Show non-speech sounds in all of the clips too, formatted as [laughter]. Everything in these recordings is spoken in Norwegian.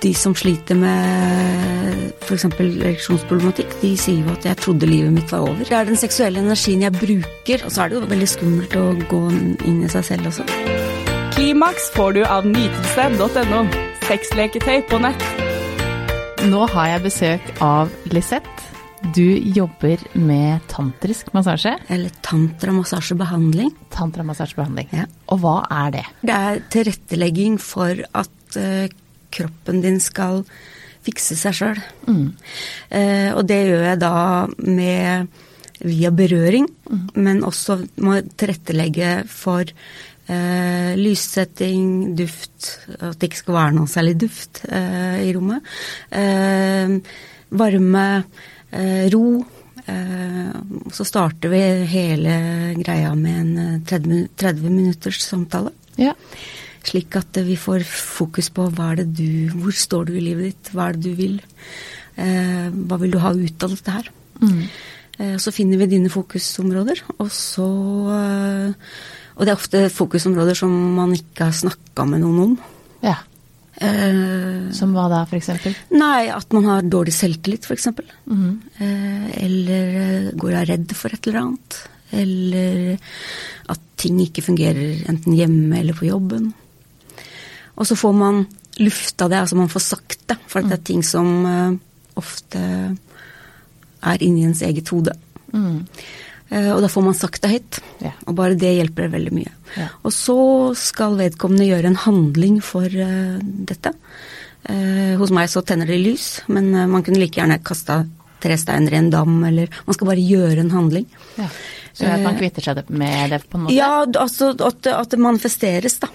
de som sliter med f.eks. ereksjonsproblematikk, de sier jo at 'jeg trodde livet mitt var over'. Det er den seksuelle energien jeg bruker, og så er det jo veldig skummelt å gå inn i seg selv også. Klimaks får du av nytelse.no. Sexleketøy på nett. Nå har jeg besøk av Lisette. Du jobber med tantrisk massasje. Eller tantramassasjebehandling. Tantramassasjebehandling. Ja. Og hva er det? Det er tilrettelegging for at eh, kroppen din skal fikse seg sjøl. Eh, og det gjør jeg da med via berøring, men også må tilrettelegge for eh, lyssetting, duft, at det ikke skal være noe særlig duft eh, i rommet. Eh, varme, eh, ro. Eh, så starter vi hele greia med en eh, 30, 30 minutters samtale. Ja. Slik at vi får fokus på hva er det du, hvor står du i livet ditt, hva er det du vil. Eh, hva vil du ha ut av dette her. Eh, så finner vi dine fokusområder, og så eh, Og det er ofte fokusområder som man ikke har snakka med noen om. ja. Eh, Som hva da, eksempel? nei, at man har dårlig selvtillit, f.eks. Eh, eller eh, går og er redd for et eller annet. Eller at ting ikke fungerer enten hjemme eller på jobben. Og så får man lufta det, altså man får sagt det. For det er ting som eh, ofte er inni ens eget hode. Mm. og da får man sagt det høyt. Ja. Og bare det hjelper veldig mye. Ja. Og så skal vedkommende gjøre en handling for eh, dette. Eh, hos meg så tenner det lys, men eh, man kunne like gjerne kasta tre steiner i en dam, eller Man skal bare gjøre en handling. Ja. Så at man kvitter seg med det på en måte? Ja, altså at, at det manifesteres, da.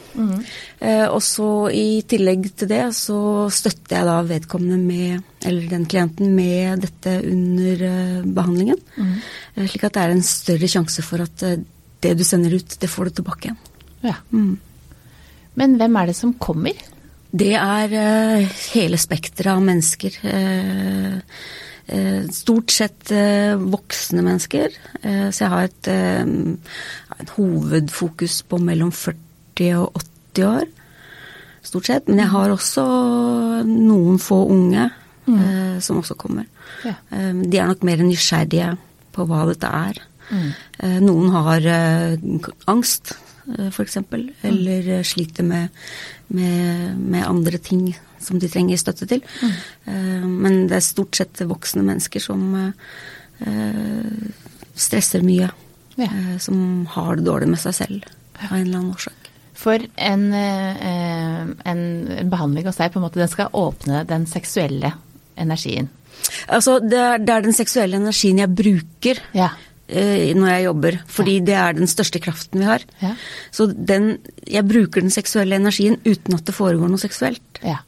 Eh, og så i tillegg til det så støtter jeg da vedkommende med, eller den klienten med dette under uh, behandlingen. Eh, slik at det er en større sjanse for at uh, det du sender ut, det får du tilbake igjen. Ja. Men hvem er det som kommer? Det er uh, hele spekteret av mennesker. Eh, stort sett eh, voksne mennesker. Eh, så jeg har et et hovedfokus på mellom 40 og 80 år. Stort sett. Men jeg har også noen få unge mm. som også kommer. Ja. De er nok mer nysgjerrige på hva dette er. Mm. noen har angst, eh, eksempel, eller sliter med, med, med andre ting som de trenger støtte til. Mm. men det er stort sett voksne mennesker som eh, stresser mye. Ja. som har det dårlig med seg selv av en eller annen årsak. For en, en behandling hos deg, på en måte, den skal åpne den seksuelle energien. Altså, det er, det er den seksuelle energien jeg bruker Ja. Eh, når jeg jobber, fordi det er den største kraften vi har. Ja. Så den, jeg bruker den seksuelle energien uten at det foregår noe seksuelt. Ja.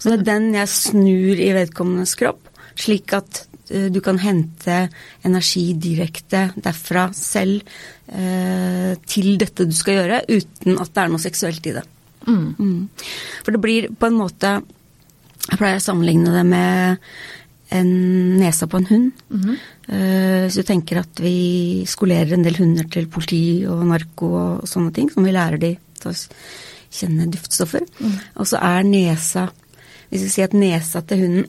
Så det er den jeg snur i vedkommendes kropp, slik at eh, du kan hente energi direkte derfra selv eh, til dette du skal gjøre, uten at det er noe seksuelt i det. Mm. For det blir på en måte Jeg pleier å sammenligne det med en nesa på en hund. Eh, Hvis du tenker at vi skolerer en del hunder til politi og narko og sånne ting, som vi lærer de til å kjenne duftstoffer. Og så er nesa Hvis vi sier at nesa til hunden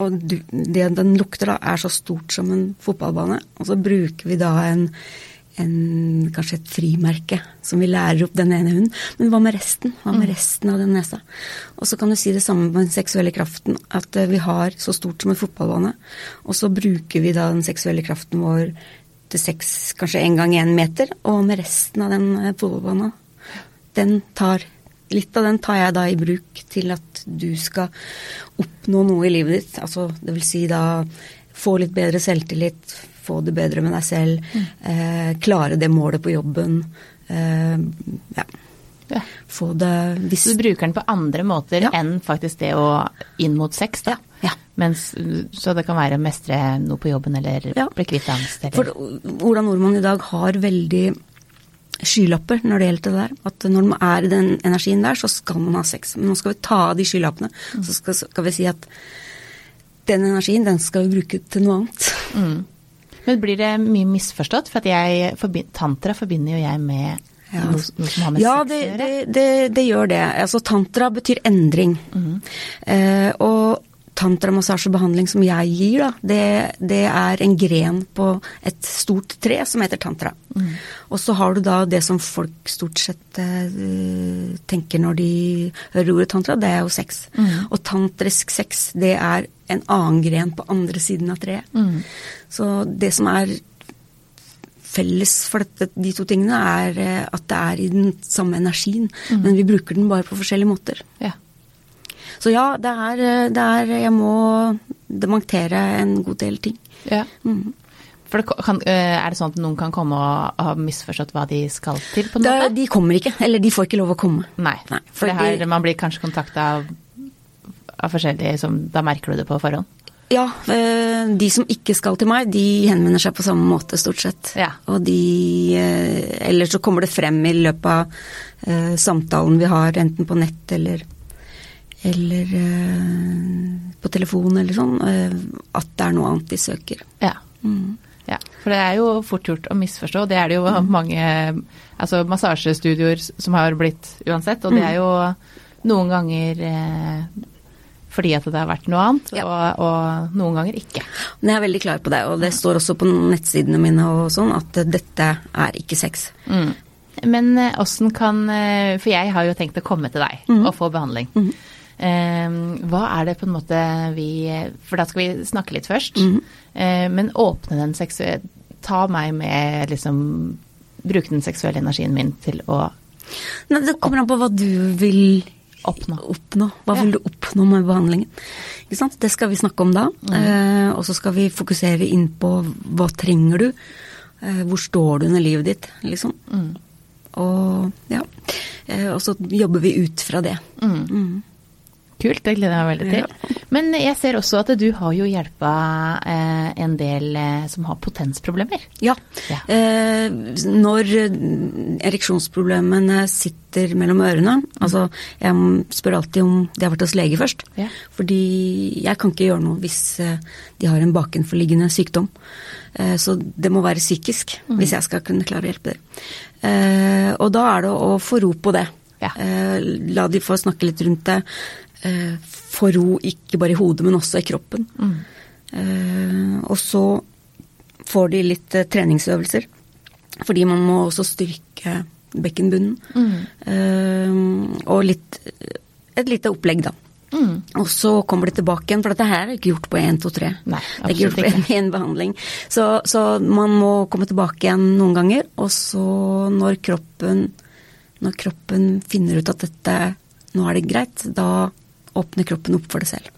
og det den lukter, da, er så stort som en fotballbane, og så bruker vi da en, en kanskje et frimerke som vi lærer opp den ene hunden. Men hva med resten? Hva med resten av den nesa? Og så kan du si det samme med den seksuelle kraften, at eh, vi har så stort som en fotballbane, og så bruker vi da den seksuelle kraften vår til seks, kanskje en gang en meter, og med resten av den eh, fotballbanen, den tar Litt av den tar jeg da i bruk til at du skal oppnå noe i livet ditt. Altså det vil si da få litt bedre selvtillit, få det bedre med deg selv, eh, klare det målet på jobben. Eh, ja. ja. Få det hvis du bruker den på andre måter Ja. enn faktisk det å inn mot sex, da. Ja. Mens, så det kan være å mestre noe på jobben, eller bli kvitt angst, eller For Ola Nordmann i dag har veldig skylapper når det gjelder det der. At når man er i den energien der, så skal man ha sex. Men nå skal vi ta av de skylappene. Så skal, skal vi si at den energien, den skal vi bruke til noe annet. Men blir det mye misforstått? For jeg, tantra forbinder jo jeg med Ja. Noe, noe som har med ja, sex det, å gjøre? det, det, det gjør det. Altså, tantra betyr endring. eh, og tantramassasjebehandling som jeg gir, da, det, det er en gren på et stort tre som heter tantra. Og så har du da det som folk stort sett uh, tenker når de hører ordet tantra, det er jo sex. Og tantrisk sex, det er en annen gren på andre siden av treet. Så det som er felles for dette, de to tingene, er eh, at det er i den samme energien, men vi bruker den bare på forskjellige måter. Ja. Så ja, det er, det er Jeg må dementere en god del ting. ja. Mm. For det kan, eh, er det sånn at noen kan komme og ha misforstått hva de skal til, på en Det, måte? de kommer ikke, eller de får ikke lov å komme. Nei. Nei, for det her, man blir kanskje kontakta av, av forskjellige som Da merker du det på forhånd? Ja, eh, de som ikke skal til meg, de henvender seg på samme måte, stort sett. Ja. Og de eh, Eller så kommer det frem i løpet av samtalen vi har, enten på nett eller eller eh, på telefon eller sånn, eh, at det er noe annet de søker. Ja. Mm. ja. For det er jo fort gjort å misforstå. Det er det jo mange altså massasjestudioer som har blitt uansett, og det er jo noen ganger eh, fordi at det har vært noe annet, Ja. og, og noen ganger ikke. Men jeg er veldig klar på det, og det står også på nettsidene mine og sånn, at eh, dette er ikke sex. Mm. Men åssen kan For jeg har jo tenkt å komme til deg og få behandling. Eh, hva er det på en måte vi For da skal vi snakke litt først. Eh, men åpne den seksuelle Ta meg med liksom Bruke den seksuelle energien min til å Nei, det kommer an på hva du vil Oppnå. oppnå. Hva Ja. vil du oppnå med behandlingen? Ikke sant? Det skal vi snakke om da. Eh, og så skal vi fokusere inn på hva trenger du? Eh, hvor står du under livet ditt, liksom? Og ja. Eh, og så jobber vi ut fra det. Mm. Kult, det gleder jeg meg veldig til. [laughs] Men jeg ser også at du har jo hjelpa eh, en del eh, som har potensproblemer. Ja. Ja. Eh, når eh, ereksjonsproblemene sitter mellom ørene Altså, jeg spør alltid om de har vært hos lege først. Ja. Fordi jeg kan ikke gjøre noe hvis de har en bakenforliggende sykdom. Eh, så det må være psykisk hvis jeg skal kunne klare å hjelpe dem. Eh, og da er det å få ro på det. Ja. La de få snakke litt rundt det. Eh, få ro ikke bare i hodet, men også i kroppen. Eh, og så får de litt eh, treningsøvelser. Fordi man må også styrke bekkenbunnen. Eh, og litt et lite opplegg, da. Og så kommer de tilbake igjen, for dette her er ikke gjort på én, to, tre. Nei, det er ikke gjort på én [laughs] behandling. Så, så man må komme tilbake igjen noen ganger, og så når kroppen, når kroppen finner ut at dette nå er det greit, da åpner kroppen opp for det selv.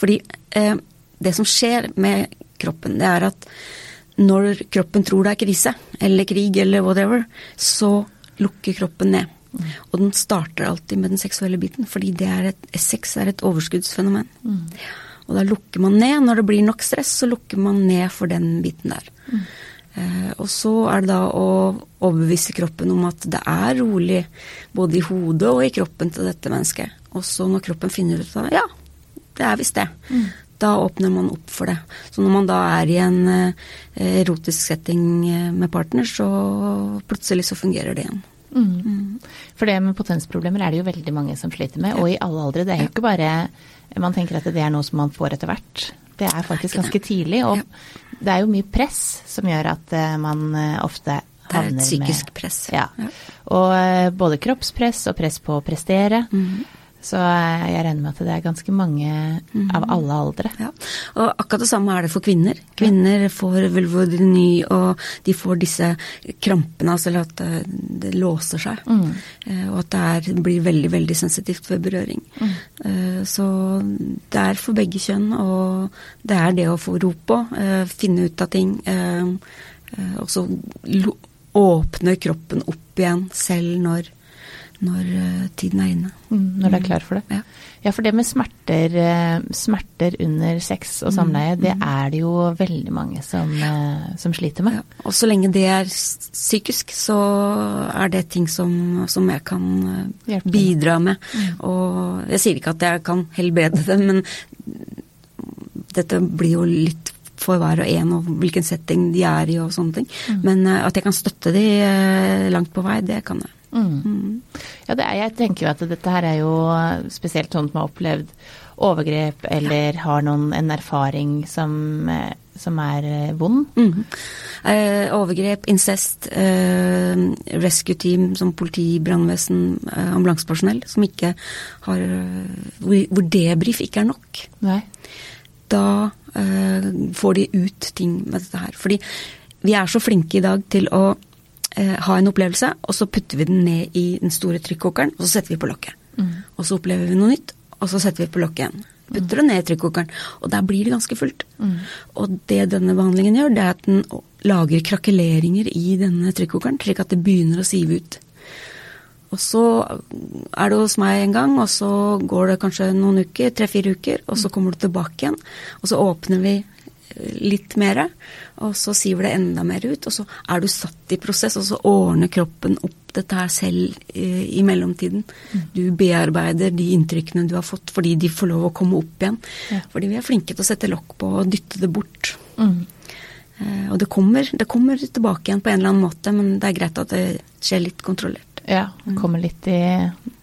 Fordi eh, det som skjer med kroppen, det er at når kroppen tror det er krise, eller krig, eller whatever, så lukker kroppen ned. Og den starter alltid med den seksuelle biten, fordi det er et, sex er et overskuddsfenomen. Og da lukker man ned. Når det blir nok stress, så lukker man ned for den biten der. Eh, og så er det da å overbevise kroppen om at det er rolig både i hodet og i kroppen til dette mennesket. Og så når kroppen finner ut av det, ja, det er visst det. Da åpner man opp for det. Så når man da er i en eh, erotisk setting eh, med partner, så plutselig så fungerer det igjen. For det med potensproblemer er det jo veldig mange som sliter med, og i alle aldre. Det er jo ikke bare Man tenker at det er noe som man får etter hvert. Det er faktisk ganske tidlig, og det er jo mye press som gjør at man ofte havner med Det er et et med psykisk press. Ja. Og eh, både kroppspress og press på å prestere. Mhm. Så eh, jeg regner med at det er ganske mange av alle aldre. Ja, og akkurat det samme er det for kvinner. Kvinner får vulvodyny, og de får disse krampene, altså at det, låser seg. Mm. Og at det er, blir veldig, veldig sensitivt ved berøring. Eh, Så det er for begge kjønn, og det er det å få ro på, eh, finne ut av ting. eh, eh, Og så åpne kroppen opp igjen selv når, når eh, tiden er inne. Mm, Når du er klar for det. Ja. Ja, for det med smerter, eh, smerter under sex og samleie, det er det jo veldig mange som, eh, som sliter med. Ja, og så lenge det er psykisk, så er det ting som, som jeg kan Hjelpe bidra med. Og jeg sier ikke at jeg kan helbrede det, men dette blir jo litt for hver og en, og hvilken setting de er i og sånne ting. Men at jeg kan støtte de langt på vei, det kan jeg. Mm. Ja, er, jeg tenker jo at dette her er jo spesielt sånn at man har opplevd overgrep eller har noen, en erfaring som, eh, som er eh, vond. Mm. Eh, overgrep, incest, eh, rescue team som politi, brannvesen, eh, ambulansepersonell som ikke har Hvor, hvor debrief ikke er nok. Nei. Da eh, får de ut ting med dette her. Fordi vi er så flinke i dag til å ha en opplevelse, og så putter vi den ned i den store trykkokeren, og så setter vi på lokket. Mm. Og så opplever vi noe nytt, og så setter vi på lokket igjen. Putter det ned i trykkokeren. Og der blir det ganske fullt. Mm. Og det denne behandlingen gjør, det er at den lager krakeleringer i denne trykkokeren, slik at det begynner å sive ut. Og så er det hos meg en gang, og så går det kanskje noen uker, tre-fire uker, og så kommer du tilbake igjen. Og så åpner vi litt mer, og så siver det enda mer ut. Og så er du satt i prosess, og så ordner kroppen opp dette her selv i, i mellomtiden. Mm. Du bearbeider de inntrykkene du har fått fordi de får lov å komme opp igjen. Ja. Fordi vi er flinke til å sette lokk på og dytte det bort. Mm. Eh, og det kommer, det kommer tilbake igjen på en eller annen måte, men det er greit at det skjer litt kontrollert. Ja, kommer litt i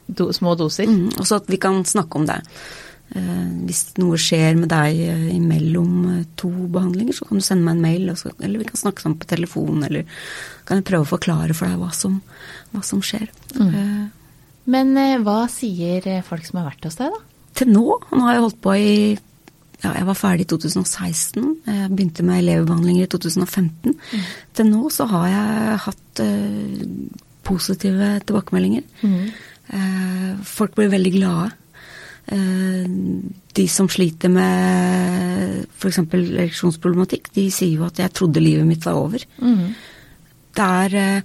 do, små doser. Mm. Og så at vi kan snakke om det. Eh, hvis noe skjer med deg eh, imellom eh, to behandlinger, så kan du sende meg en mail, så, eller vi kan snakke sammen på telefon, eller kan jeg prøve å forklare for deg hva som, hva som skjer. Mm. Men hva sier folk som har vært hos deg, da? Til nå. Nå har jeg holdt på i ja, jeg var ferdig i 2016. Jeg begynte med elevbehandlinger i 2015. Mm. Til nå så har jeg hatt uh, positive tilbakemeldinger. Mm. Uh, folk blir veldig glade. Eh, de som sliter med f.eks. ereksjonsproblematikk, de sier jo at 'jeg trodde livet mitt var over'. Mm. Det er eh,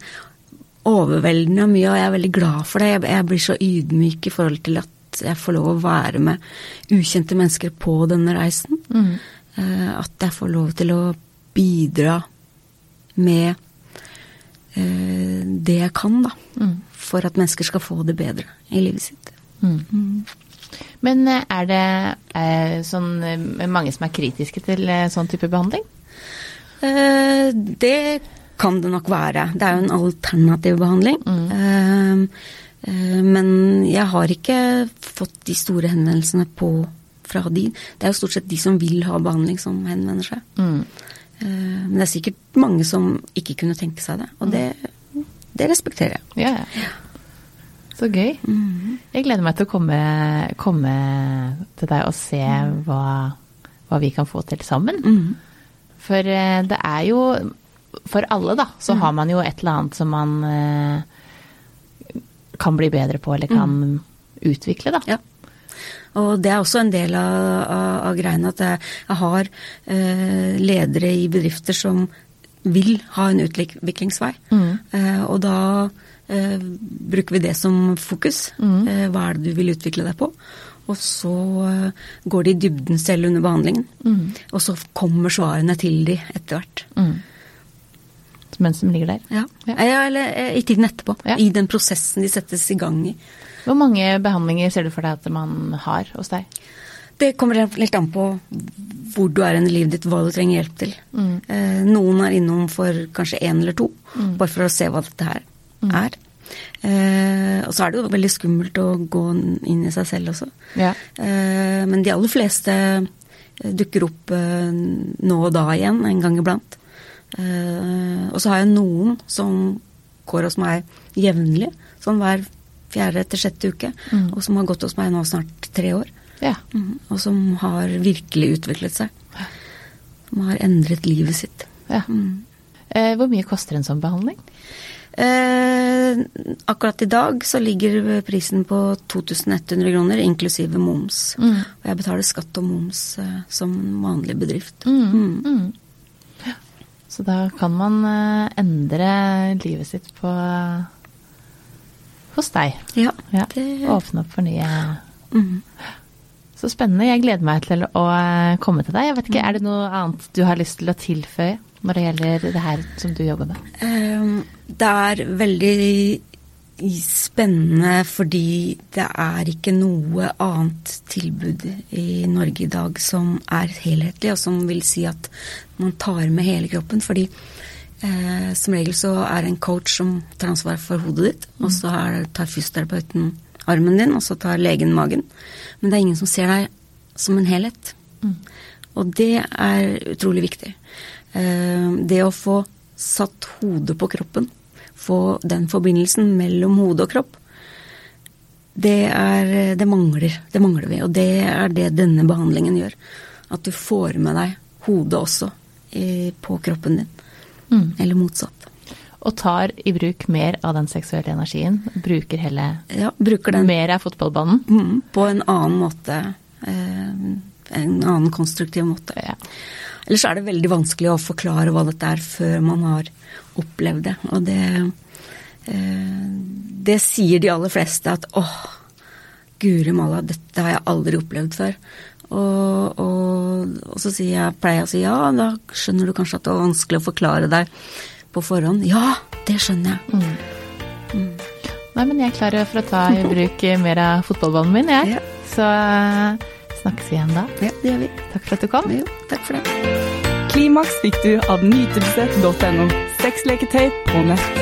overveldende mye, og jeg er veldig glad for det. Jeg blir så ydmyk i forhold til at jeg får lov å være med ukjente mennesker på denne reisen. Mm. At jeg får lov til å bidra med det jeg kan, da. Mm. For at mennesker skal få det bedre i livet sitt. Mm. Mm. Men eh, er det er sånn, eh, mange som er kritiske til eh, sånn type behandling? det kan det nok være. Det er jo en alternativ behandling. Mm. men jeg har ikke fått de store henvendelsene på fra de. Det er jo stort sett de som vil ha behandling, som henvender seg. Mm. men det er sikkert mange som ikke kunne tenke seg det, og det, det respekterer jeg. Ja, ja. Så gøy. Mm. Jeg gleder meg til å komme, komme, til deg og se mm. hva, hva, vi kan få til sammen. Mm. For eh, det er jo For alle, da, så har man jo et eller annet som man eh, kan bli bedre på, eller kan utvikle, da. Ja. Og det er også en del av, av, av greiene at jeg, jeg har eh, ledere i bedrifter som vil ha en utviklingsvei. Mm. Eh, og da bruker vi det som fokus. Mm. Eh, hva er det du vil utvikle deg på? Og så eh, går de i dybden selv under behandlingen. Mm. Og så kommer svarene til de etter hvert. Mm. Mens de ligger der? Ja. ja. Eller eh, i tiden etterpå. Ja. I den prosessen de settes i gang i. Hvor mange behandlinger ser du for deg at man har hos deg? Det kommer litt an på hvor du er i livet ditt, hva du trenger hjelp til. Mm. Eh, noen er innom for kanskje én eller to, mm. bare for å se hva dette her mm. er. Eh, og så er det jo veldig skummelt å gå inn i seg selv også. Ja. Eh, men de aller fleste eh, dukker opp eh, nå og da igjen, en gang iblant. Eh, og så har jeg noen som går hos meg jevnlig, sånn hver fjerde til sjette uke, mm. og som har gått hos meg nå snart tre år. Ja. Mm, og som har virkelig utviklet seg. Som har endret livet sitt. Ja. Mm. Eh, hvor mye koster en sånn behandling? Eh, akkurat i dag så ligger prisen på 2100 kroner, inklusive moms. Mm. Og jeg betaler skatt og moms eh, som vanlig bedrift. Mm. Mm. mm. Ja. Så da kan man eh, endre livet sitt på hos deg. Ja. ja. Det... Åpne opp for nye mm. Så spennende. Jeg gleder meg til å eh, komme til deg. Jeg vet ikke, Er det noe annet du har lyst til å tilføye? Når det gjelder det her som du jobber med? Ehm, det er veldig spennende fordi det er ikke noe annet tilbud i Norge i dag som er helhetlig, og som vil si at man tar med hele kroppen. Fordi eh, som regel så er det en coach som tar ansvar for hodet ditt, og så tar fysioterapeuten armen din, og så tar legen magen. Men det er ingen som ser deg som en helhet. Mm. Og det er utrolig viktig. Eh, det å få satt hodet på kroppen få den forbindelsen mellom hode og kropp, det, er, det, mangler. Det mangler vi. Og det er det denne behandlingen gjør. At du får med deg hodet også i, på kroppen din. Mm. Eller motsatt. Og tar i bruk mer av den seksuelle energien? Bruker hele Ja, bruker den. Mer av fotballbanen? Mm, på en annen måte. Eh, en annen konstruktiv måte. Ja. Ellers er det veldig vanskelig å forklare hva dette er før man har opplevd det. Og det, eh, det sier de aller fleste at åh, guri malla, dette har jeg aldri opplevd før. Og, og, og så sier jeg, pleier jeg å si ja, da skjønner du kanskje at det var vanskelig å forklare deg på forhånd. Ja, det skjønner jeg. Mm. Mm. Nei, men jeg er klar for å ta i bruk mer av fotballballen min, jeg. Ja. Så snakkes vi igjen da. Ja, det gjør vi. Takk for at du kom. Jo, takk for det. Klimaks fikk du av nytelse.no. Sexleketøy på nett.